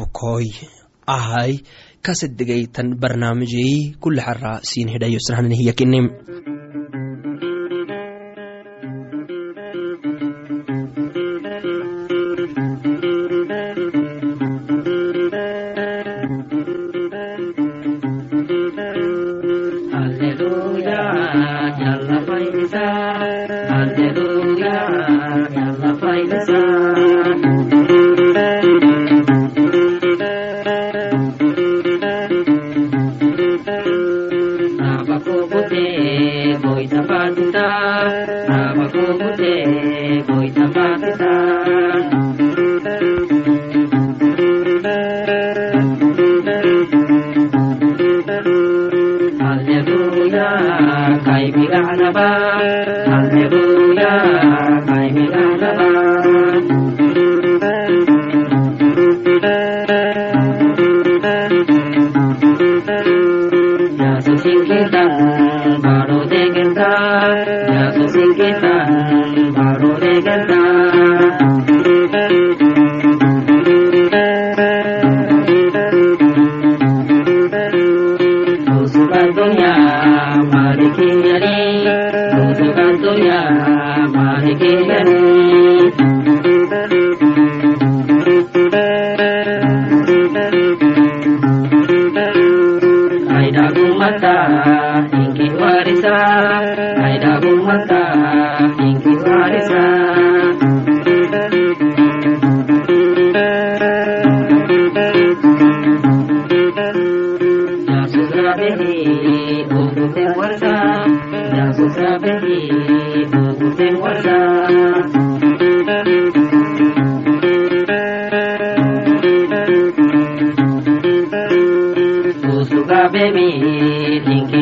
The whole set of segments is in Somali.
bukoy ahay kasedegaytan barnaamijey ಕೈಗಂಟು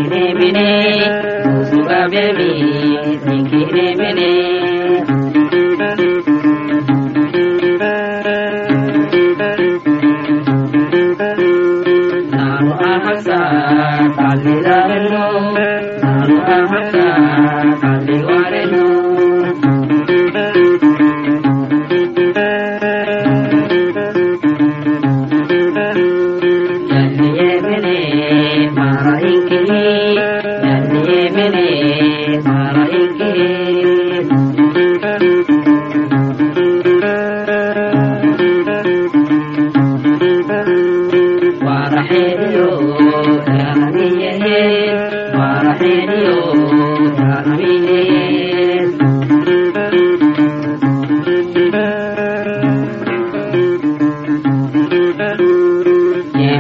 kule xara siin hidhayo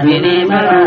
विनिमया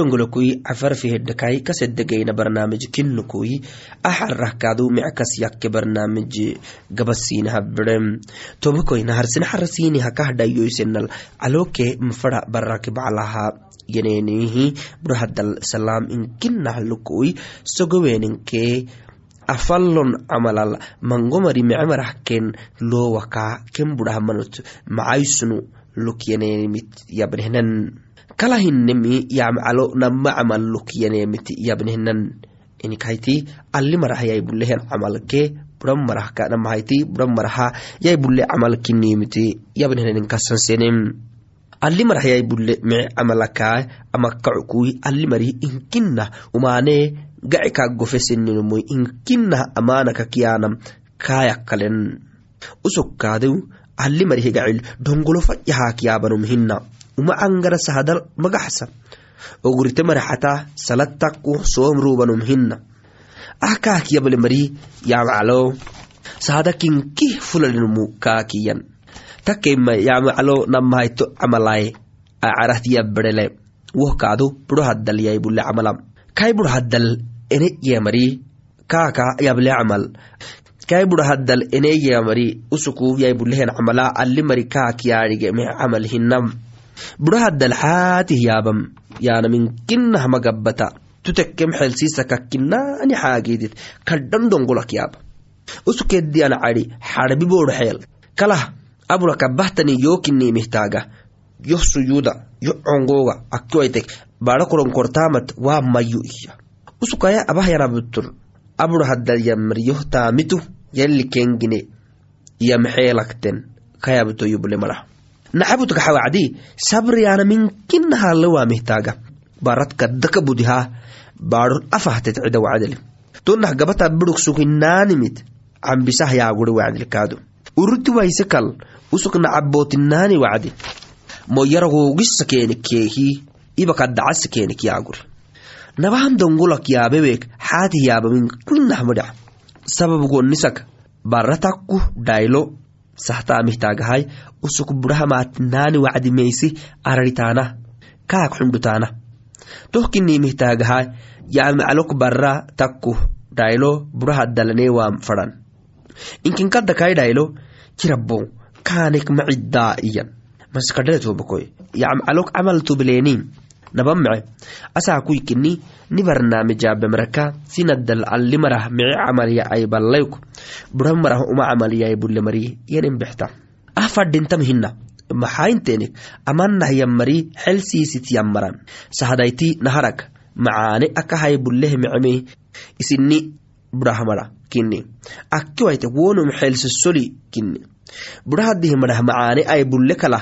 agodongolokui cafarfihedhakai kasedegayna barnaamij kinukui axarahkadu mickas yakke barnaamij gabasiinahabirem tobakoyna harsina harasiini hakahdhayoysenal caloke mafara baraki baclaha yenenihi burhadal salaam inkinnahlukui sogoweninke afallon camalal mangomari mecemarahken lowaka ken macaysunu lukyenenimit yabnehnan kalahinemi yamcalo nama camal lukyanemiti yabnehnan inikayti ali marahayay bulehen camalke buran marah kanamahayti buran maraha yai bulle camal kinimite yabnehnen kasansenem ali marah yai bulle mice camalakaa amakacukui ali marih inkinah umane gaci kaagofeseninomoy inkinah amanaka kiyanam kaayakalen ali marih gacil dongolo fayahakiyabanom hina uma angara sahadal magaxsa ogurite maraxata salattaku soomrubanom hina ahkaakiyable mari yamaclo sahada kinkih kaakiyan. Takema yamaclo namahayto camalaye woh budo haddal yai bule camalam kai budo haddal kaaka yable camal kai budo haddal ene bulehen camala ali mari kaakiyarige me camal hinam budo haddal xaatih yaabam yaanamin kinah magabbata tutekkem xeelsiisakakkinani xaagidit kadhan dongolak yaaba usukeddiyan xarbi boodho xeel kalah abura kabahtani yoh suyuda yoh congoga akkiwaitek baadha koronkortaamat waa mayu iya usukaya abahyanabutur abura haddal yamr yoh taamitu yalli kengine yamxeelakten kayabtoyuble malah naxabutka xawacdi sabriyana minkinahalle waamihtaaga barat kaddaka budihaa baadhon afahtet cida wacdele tonah gabata bidhuk sukinnaanimit cambisah yaaguri wacdilkaado uruti waise kal usuk nacabootinnaani wacdi. Moyaragogisa keenikeehi ibakadacasa keenik yaaguri nabahan dongolak yaabebeek xaatih yaabamin kinah madac sababgonisak baratakku dhaylo sahtaamihtagahay usuk budhahamaatinnaani wacdi meysi araritaana kaak xundhutaana tohkinimihtagahay yamaclok bara takku dhaylo budhahaddalane waam fadan inkinkadakai dhaylo kirabo kaanek maciddaa iyan. Maskadhaletobakoy yamcalok camal tubleeniin nabamece asaa kuykini ni barnaamijaabemaraka sinaddal alli marah mice camalya ay ballayku. Bura marah uma camaliyay bulle mari yanin bexta ah fadhintam hina maxaayinteenik amanah yammari xelsiisit yammaran sahadayti naharag macaane akahay bulleh miceme isini burahmara kini akkiwaite wonum xelsisoli kini burahadih marah macaane ay bulle kala.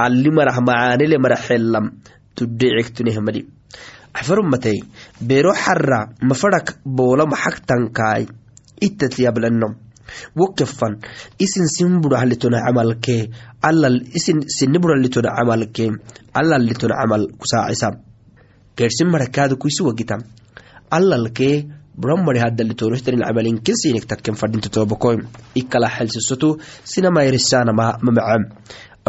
Alli marah macaanele mara xellam tudhecektunehmadi axfarumatey beero xara mafadak boola maxagtankaay ittatlyablano wokefan isin sin burahalitona camalkee alal isin sini buralitona camalkee alalitona camal kusaacisa gersin marakaada kuisi wagita alalkee buramari hadalitorohtarin camalin kinsinik takken fadhinta tobakoy ikala xelsisoto sinamairisaana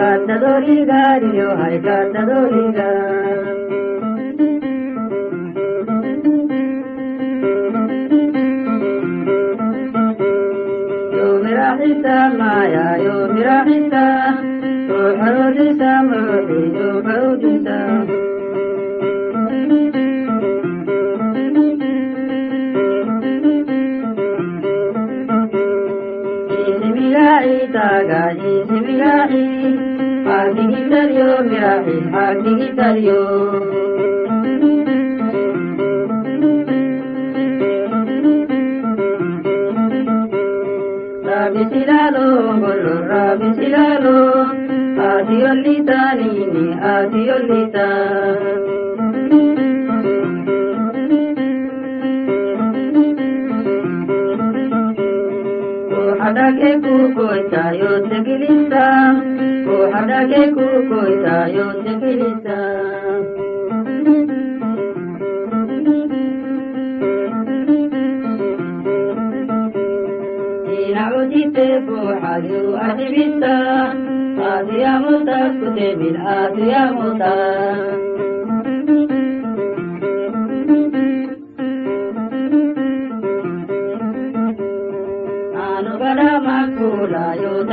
cantadoriga, yo hay cantadoriga. Yo mira hita maya, yo mira hita, yo harudita mami, yo harudita. Isimilahi taga, isimilahi. حاتي اليوم يا حاتي اليوم رابي سلالو قل رابي سلالو آتي اللي تانيني آتي اللي تاني hadake kukoita yote kilisa hadake kukoita yote kilisa inacudite fuxayu adibisa aadiyamuta kutebil aadiyamuta makula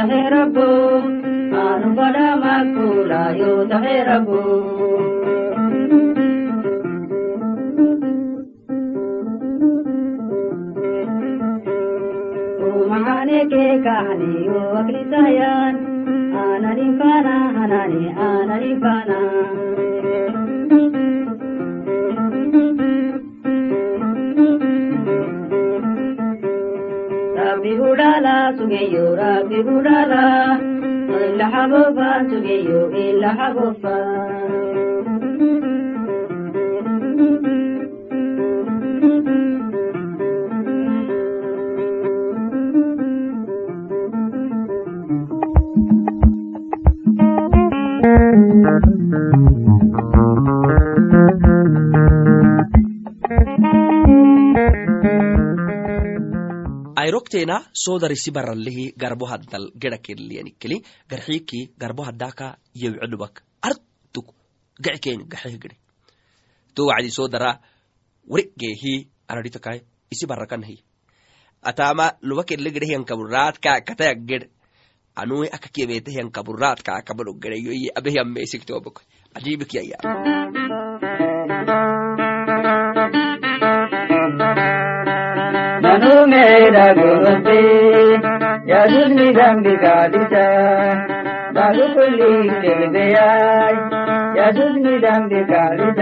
tahe rabbu anu pada makula yo tahe rabbu Mahane ke kahani o akli sayan anani fana hanani anani fana budala sugeyo Rabbi budala illa ayrokteena soodarisi baralehi garbo haddal geda kelliyanikeli garxiiki garbo haddaka yewcedubak artuk gacikeeni gaxeh gede to wacdi soodara warigeehi aradhitakai isi barakanahi atama luba kelle gede hiyankaburatka kataya ged anui akakiyemete hiyankaburatka akabado gede ರಘುವಂತೆ ಯದುರ್ನಿದಂಬಿಕಾದಿತ ಬಾಗುಪಲ್ಲಿ ತಿಳಿದೆಯಾಯ್ ಯದುರ್ನಿದಂಬಿಕಾದಿತ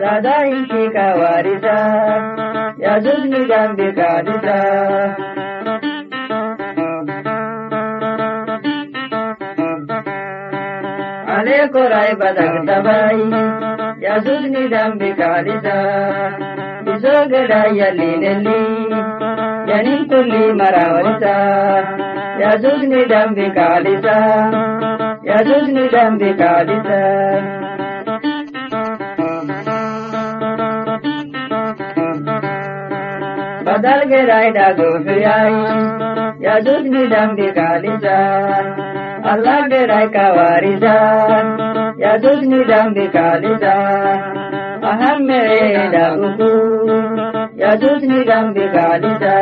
ಸದಾ ಇಷಿಕ ವಾರಿತ ಯದುರ್ನಿದಂಬಿಕಾದಿತ ಅನೇಕೋ ರಾಯ್ ಬದಕ್ತವಾಯಿ ಯದುರ್ನಿದಂಬಿಕಾದಿತ ವಿಸೋಗಡಾಯಲ್ಲಿ ನೆಲ್ಲಿ शनि कुली मरावरिता यजुज निडम्बिकालिता यजुज निडम्बिकालिता बदल के रायडा गोफियाई यजुज निडम्बिकालिता अल्लाह के राय का वारिदा यजुज निडम्बिकालिता अहम मेरे डाकू يجوزني ذنبي بعددا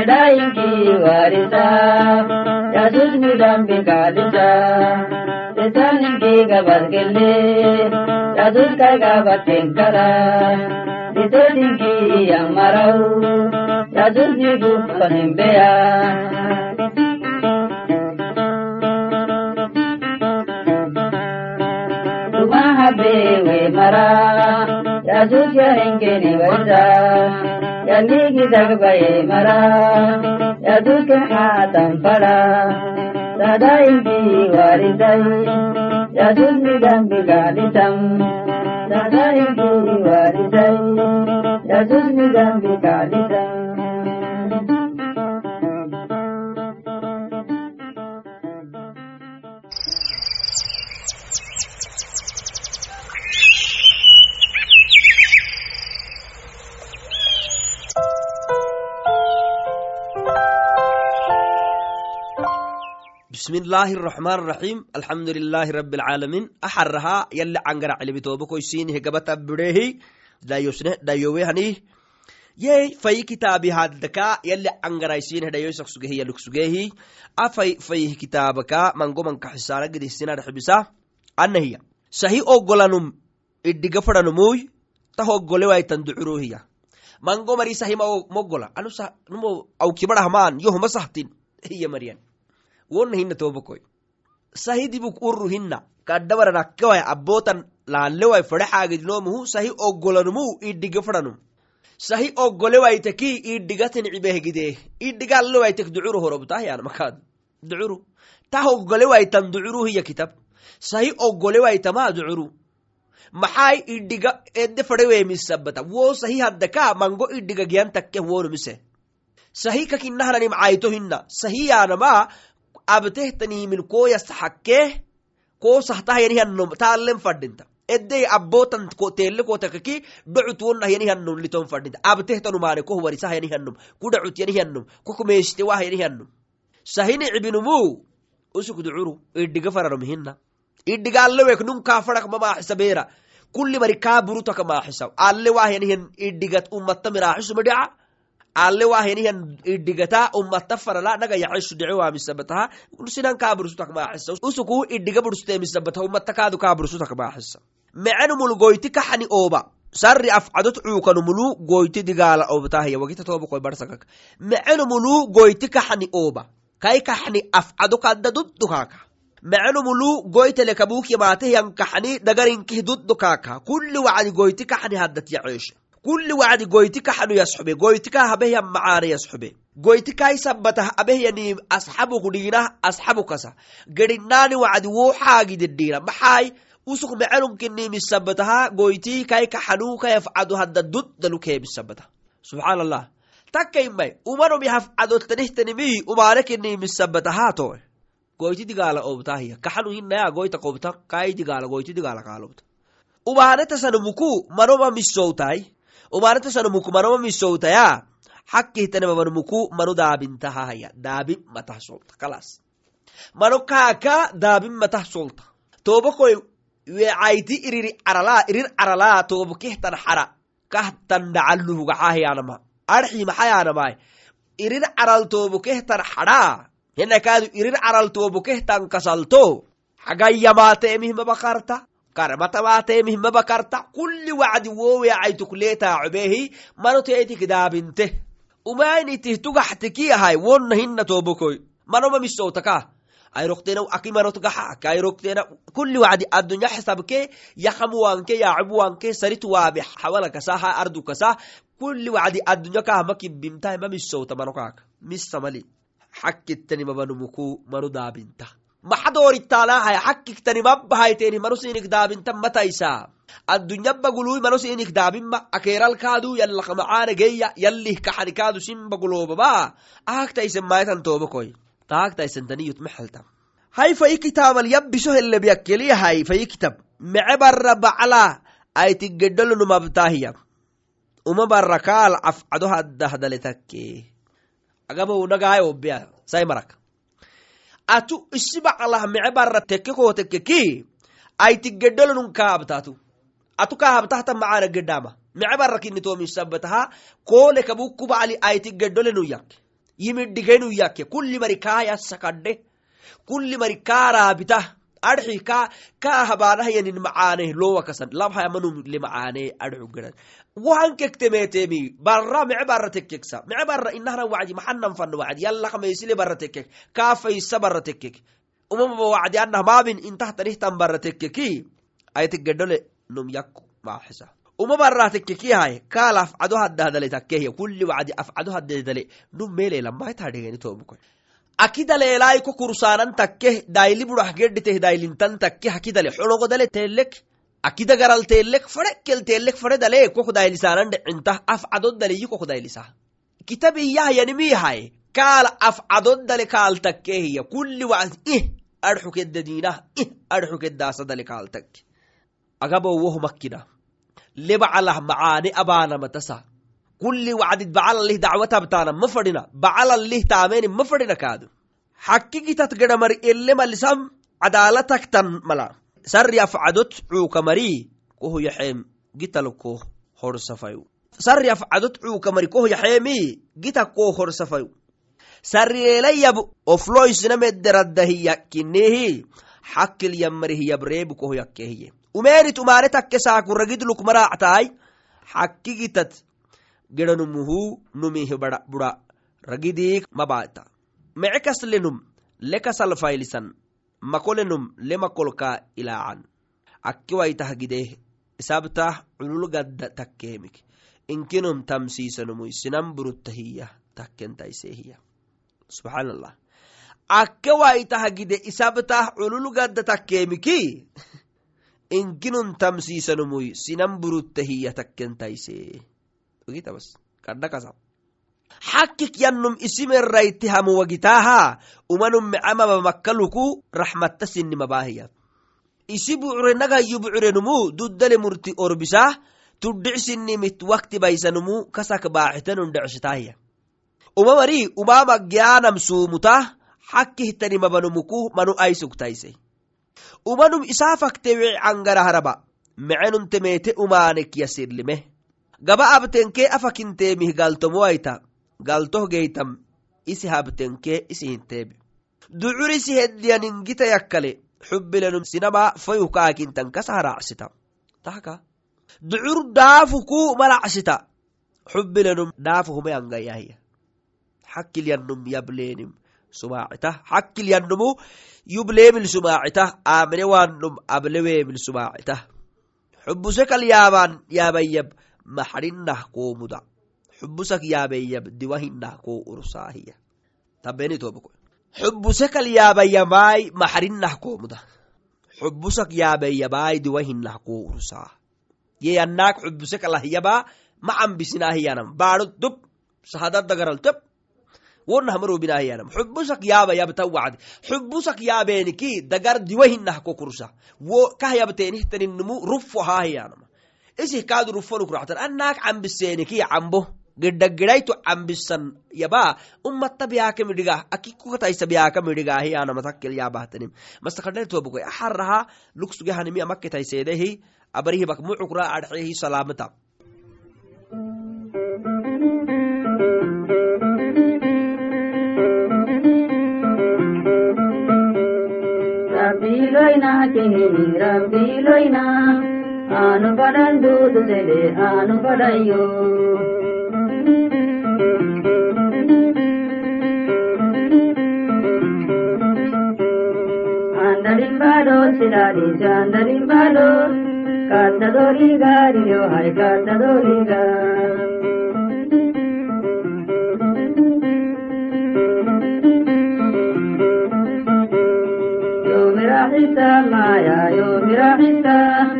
warita واردا يجوزني ذنبي بعددا Isanin ke gabas gille, ya zuka gabas tinkara, Isanin ke yammarau, ya zuki gufanin beya. rabbi we mara ya zuciya inge ni wanda ya ligi zagbaye mara ya duka hatan fara sada ingi waridai ya dunni dambi galitam sada ingi waridai ya dunni dambi galitam bismillaahi raxmaan raxiim alxamdulilaahi rabi alcaalamiin axarahaa yali cangaraclebitoobakoisiinihe gabata bireehi dhayowehaniih yey fayi kitaabi haddaka yali cangaraisiinihe dhayoisak sugehi yaluk sugeehi afay fayih kitaabaka mangomanka xisaana gedisinadxibisa anahiya sahi oggolanum idhiga fadhanumuy tah oggolewaitan ducuruhiya mango mari sahi moggola anumo awkibadhahmaan yohuma sahtin hiya mariyan wonna hina tobakoi sahi dibuk urru hina kaddabara nakkewai abbotan laalewai fedhaxaagidinomuhu sahi oggolanumu idhiga fedhanum sahi oggolewaitaki idhigatin cibehgidee idhigaallewaitek ducuru horobtahyan makaad. Ducuru tah oggolewaitan ducuru hiya kitab. Sahi oggolewaitama ducuru maxaai idhiga edde fedheweemisabata wo sahi haddaka mango idhiga giyan takkeh wonumise sahi kakinahnanim cayto hina sahi yaanama abtehtanihmin koyas hakkee ko sahtahayanihannom taalen fadhinta. Edey abbotan tele kotakaki docut wonnahayanihannom liton fadhinta. Abtehtanumaane koh warisahayanihannom kudacut yanihannom kokumeeshte wahayanihannom sahini cibinumu usuk ducuru iddiga faranom hina idhigaalewek nun kaafadak mamaaxisa beera. Kulli mari kaa idhigat ummata miraaxisuma alle wahyanihan idhigata ummata farala naga bursutak maaxisa usuku idhiga bursuteemisabataha ummata kaadu kaa bursutak maaxisa mecenumul goyti kaxani ooba. Sarri afcadot cuukanumulu goyti digaala obtahya wagita mecenumulu goyti kaxani ooba. Kai kaxni afcado kadda duddukaaka mecenumulu goytele yamaatehyan kaxni dagarinkih duddukaaka kulli wacdi goyti kaxni haddat kulli wacdi goyti kaxanu yasxube goytika habehyan macaane yasxube. Goyti kai sabbatah dhiinah asxabukasa gedhinaani wacdi xaagidedhiina maxaay usuk mecenumkinimisabbataha goyti kai kaxanu kayafcado hadda subxaan allah takkaimai umanomi hafcadottanihtanimi umanekinimisabbatahato goyti digaala obtahiya kaxanu hinaya goyta qobta kai digaala goyti digaala kaalobta. Umaanetasanumuku manoma misowtai umaanetasanumuku manoma misowtaya xakkihtanemamanumuku manu daabintahahaya daabin matah solta kalas mano kaaka daabin matah solta. Tobakoy wecayti iriri carala irir carala tobakehtan xara kahtan dhacaluhugaxahiyanama arxi maxayanamai irir caral tobokehtan xadha henakaadu irir caral tobokehtan kasalto. Xagayyamaateemihmabakarta karmatamateemihmabakarta kulli wacdi wowecaytukleetaacobehi manoteetik daabinte umainitih tugaxtiki ahay wonna hinna tobokoy manoma misowtaka ayroktena akimanot gaxa. Kayrokteena kulli wacdi addunya xisabke yakamuwanke yacubuwanke sarit waabe xawalakasa ha ardukasa kulli wacdi addunya kahama kibbimtahay manokaaka misamali xakkittani manu daabinta maxadoorittaalahay xakkiktani mabbahayteeni manu sinik daabinta mataysa. Addunyabagului manu sinik daabinma akeeralkaadu yallakamacaana geya yallih kaxanikaadu sinbaguloobaba ahagtaisen maaytan toobakoy taagtaisentaniyut hay fayi kitaamal yabbiso helebyakkeliyahay fayi kitab mece barra bacla aitigedolonumabtaahiya uma barra kaal afcado haddahdaletakke agabonagaay obbeya sai marak atu isi baqlah mice bara tekke kootekkeki aiti gedholonun kahabtatu atu kahabtahta macana gedhama mice bara kinitomisabataha koole kabukku bacli aiti gedholenu yakke. Yimidhigenu yakke. Kulli mari kaaya sakadhe kulli mari kaaraabitah adxi ka ka habaanahayanin macaane lowakasan labhayamanumle macaane adxu gedan wahan kektemetemi barra mece barra tekkeksa mece barra inahna wacdi maxanan fanno wacdi. Yallakamaysile barra tekkek. Kaafaysa barra tekkek. Umamaba wacdi anah maabin intahtanihtan barra tekkeki. Aytigedhole num yakku maaxisa uma barra tekkekiyahay kaal afcado haddahdale takkehya kulli wacdi afcado haddedale num meelelamaitadhegeni tobukoy akidaleelai ko kursaanan takkeh daili budah gedhiteh dailintan takke hakidale xologodale teelek akida garal teelek fadhekel teelek fadhe dale kok dailisaanan dhecintah afcadodaleyi kok dailisa kitabiyahyanimiyahay kaal afcadodale kaal takkehiya kulli wacd ih adxukedadinah ih adxukedaasadale kaal takke. Agabowoh makkina. Lebacalah macaane abaanamatasa kulli wacdid bacalalih dacwatabtaana ma fadhina. Bacalalih taameni ma fadhina kaadu. Xakkigitat gedhamari ele malisam cadaalataktan mala sarri afcadot cuukamari koh yaxeem gitalko horsafayu. Sarri afcadot cuukamari koh yaxeemi gita ko horsafayu. Sarriyeelayab ofloisnamederaddahiyakinehi xakkil yamarihiyabreebu koh yakkehiye umeenit umaane takke saakuragid lukmaraactaay xakkigitat gedanumuhu numih bura ragidiik mabaata mece kaslenum lekasalfailisan makolenum lemakolka ilaacan akki waitah gideh isabtah culul gadda takkeemik inkinum tamsiisanumuy sinan buruttahiya takkentaisehiya subxaan allah akke waitah gide isabtah culul gadda takkeemiki inkinun tamsiisanumuy sinan buruttahiya takkentaise ogitabas kadhakasa xakkik yannum isimerrayti hamuwagitaaha umanum mecamaba makkaluku raxmatta sinimabaahiya isi bucure nagayyu bucurenumu duddale murti orbisah tuddhicsinimit wakti baysanumu kasak baaxitanun dhecshitaahiya uma mari umama gyaanam suumutah xakki hitanimabanumuku manu ay sugtaise umanum isaa fakte wici cangaraharaba mecenuntemeete umaanek yasirlime gaba abtenkee afakinteemih galtomowaita galtoh geytam isi habtenkee isi hinteebe ducur isi heddiyaningita yakkale xubilenum sinaba fayukaakintan kasa haracsita tahka ducur daafu ku malacsita xubilenum daafu humayangayahya xakkilyanum yableenim sumaacita xakkilyanumu yubleemil sumaacita aamine waanum ableweemil sumaacita xubuse kal yaabaan yaabayyab maxrinah koomuda xubusak yaabeyyab diwahinah koo ursaahiya. Tabenitobko xubuse kal yaabayyamaay maxrinah koomuda xubusak yaabeyyamaay diwahinah koo ursaa ye yannaak xubuse kalahyabaa ma cambisinahiyanam baado dub sahadadagaral teb wonah marobinahiyanam xubusak yaaba yabta wacdi xubusak yaabeeniki dagar diwahinah ko kursa. Wo kah yabteenihtaninmu rufo haahiyanama isih kaadu rufonuk annaak cambiseeniki cambo gedagedayto cambisan yaba ummata biyaaka midhiga akikukataysa biyaaka midhigahiyanamatakkel yaabahtanim mastakadhaitobuko axaraha lugsugehanimi anu badan dudu dede anu badayo andarin bado siladi jandarin bado kanda dori gari yo hai kanda dori yo mera hisab maya yo mera hisab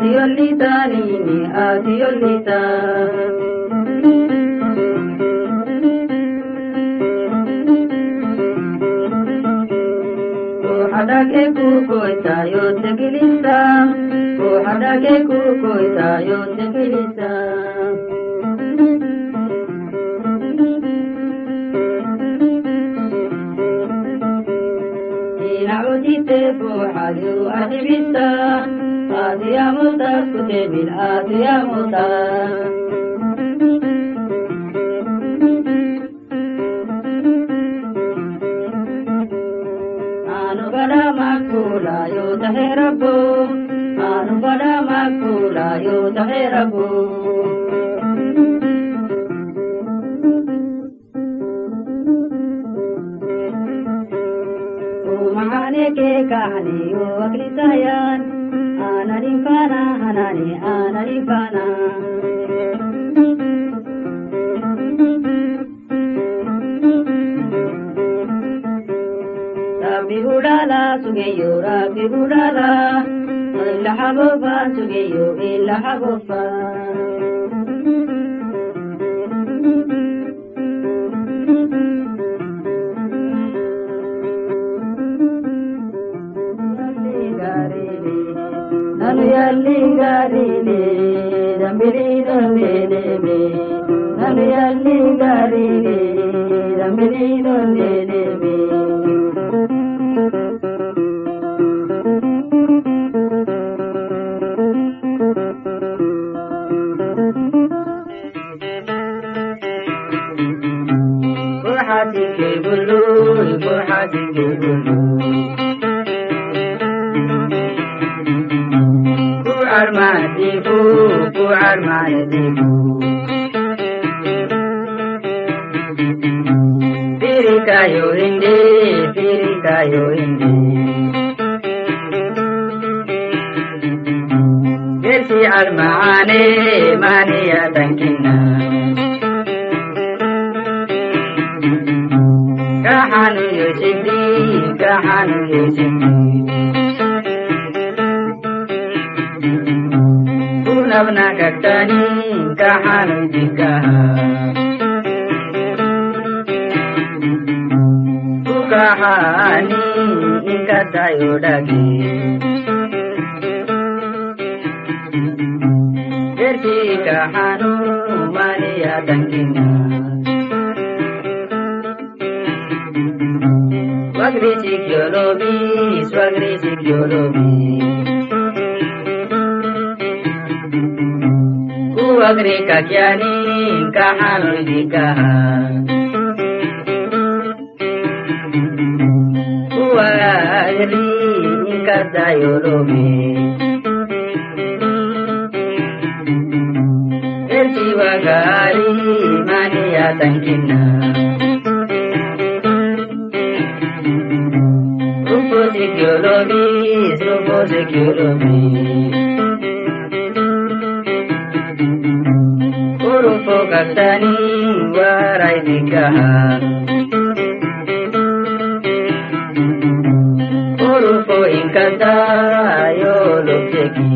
adiyolita nini adiyolita hadake kukoita yote kilisa hadake kukoita yote kilisa inacudite buuxayu الآت يا موسى اسكت بالآت يا موسى أنا بلا مكولا يوتحي ربو أنا بلا مكولا يوتحي ربو ke kahani wo akli sayan biyu bila hagufa. Nanuyalli garile, dambiri dambele ne Nanuyalli garile, dambiri dambele be. Armadifu ku armadifu Firikayo indi, firikayo indi Gersi almaane maniya tankina Kahanu yoshindi, kahanu nagagtanim ka hanandiga ukahani inkatayodagi derki kahanu maliya dangina Swagri chikyolobi, swagri chikyolobi. Kuwagri kakyani kahanu jikaha Kuwagri inkatayolobi Erti wagari mania tangkina Rupo sikyolobi, rupo sikyolobi Urupo kaktani warai nikaha Urupo inkata yolobjeki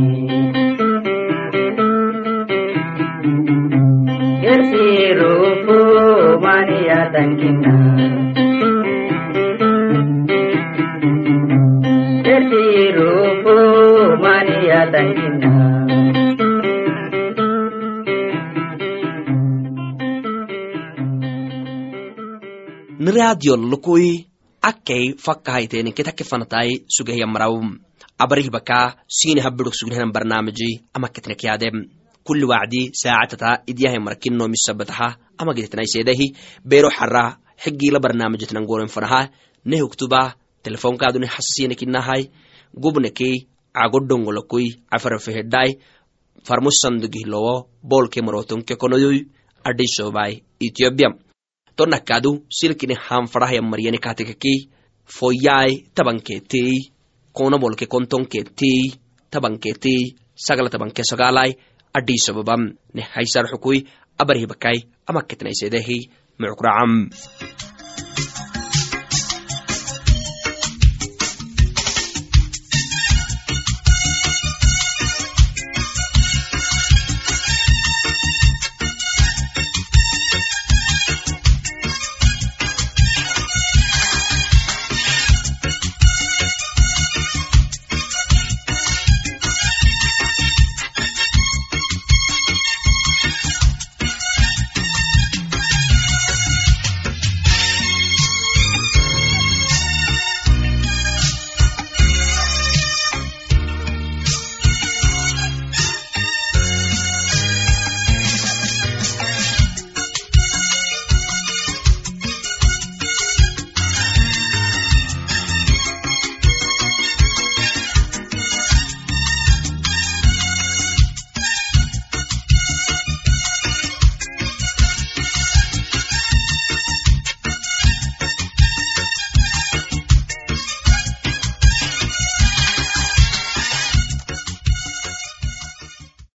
niradiyo lukui akkei fakkahaytenin ketake fanatai sugehya maraw abarihbaka sini habidok sugnehan barnaamiji ama ketnekyade kuli wacdi saacatata idyahay markino misabataha ama gidetnaisedahi bero xara xigila barnaamijitnan goren fanaha nehuktuba telefonkaduni hasasinekinahai gubnekei cagodongolokui cafarafehedai farmusandugihlowo bolke marotonke konoyoy adhisobai ethiopia tonakadu silkine hanfadahaya maryane katekakei foyai tabanketei konabolke kontonketei tabanketei sagala tabanke sagalai adhisababam ne haysar xukui abarhibakai amaketnaisedehi mucukracam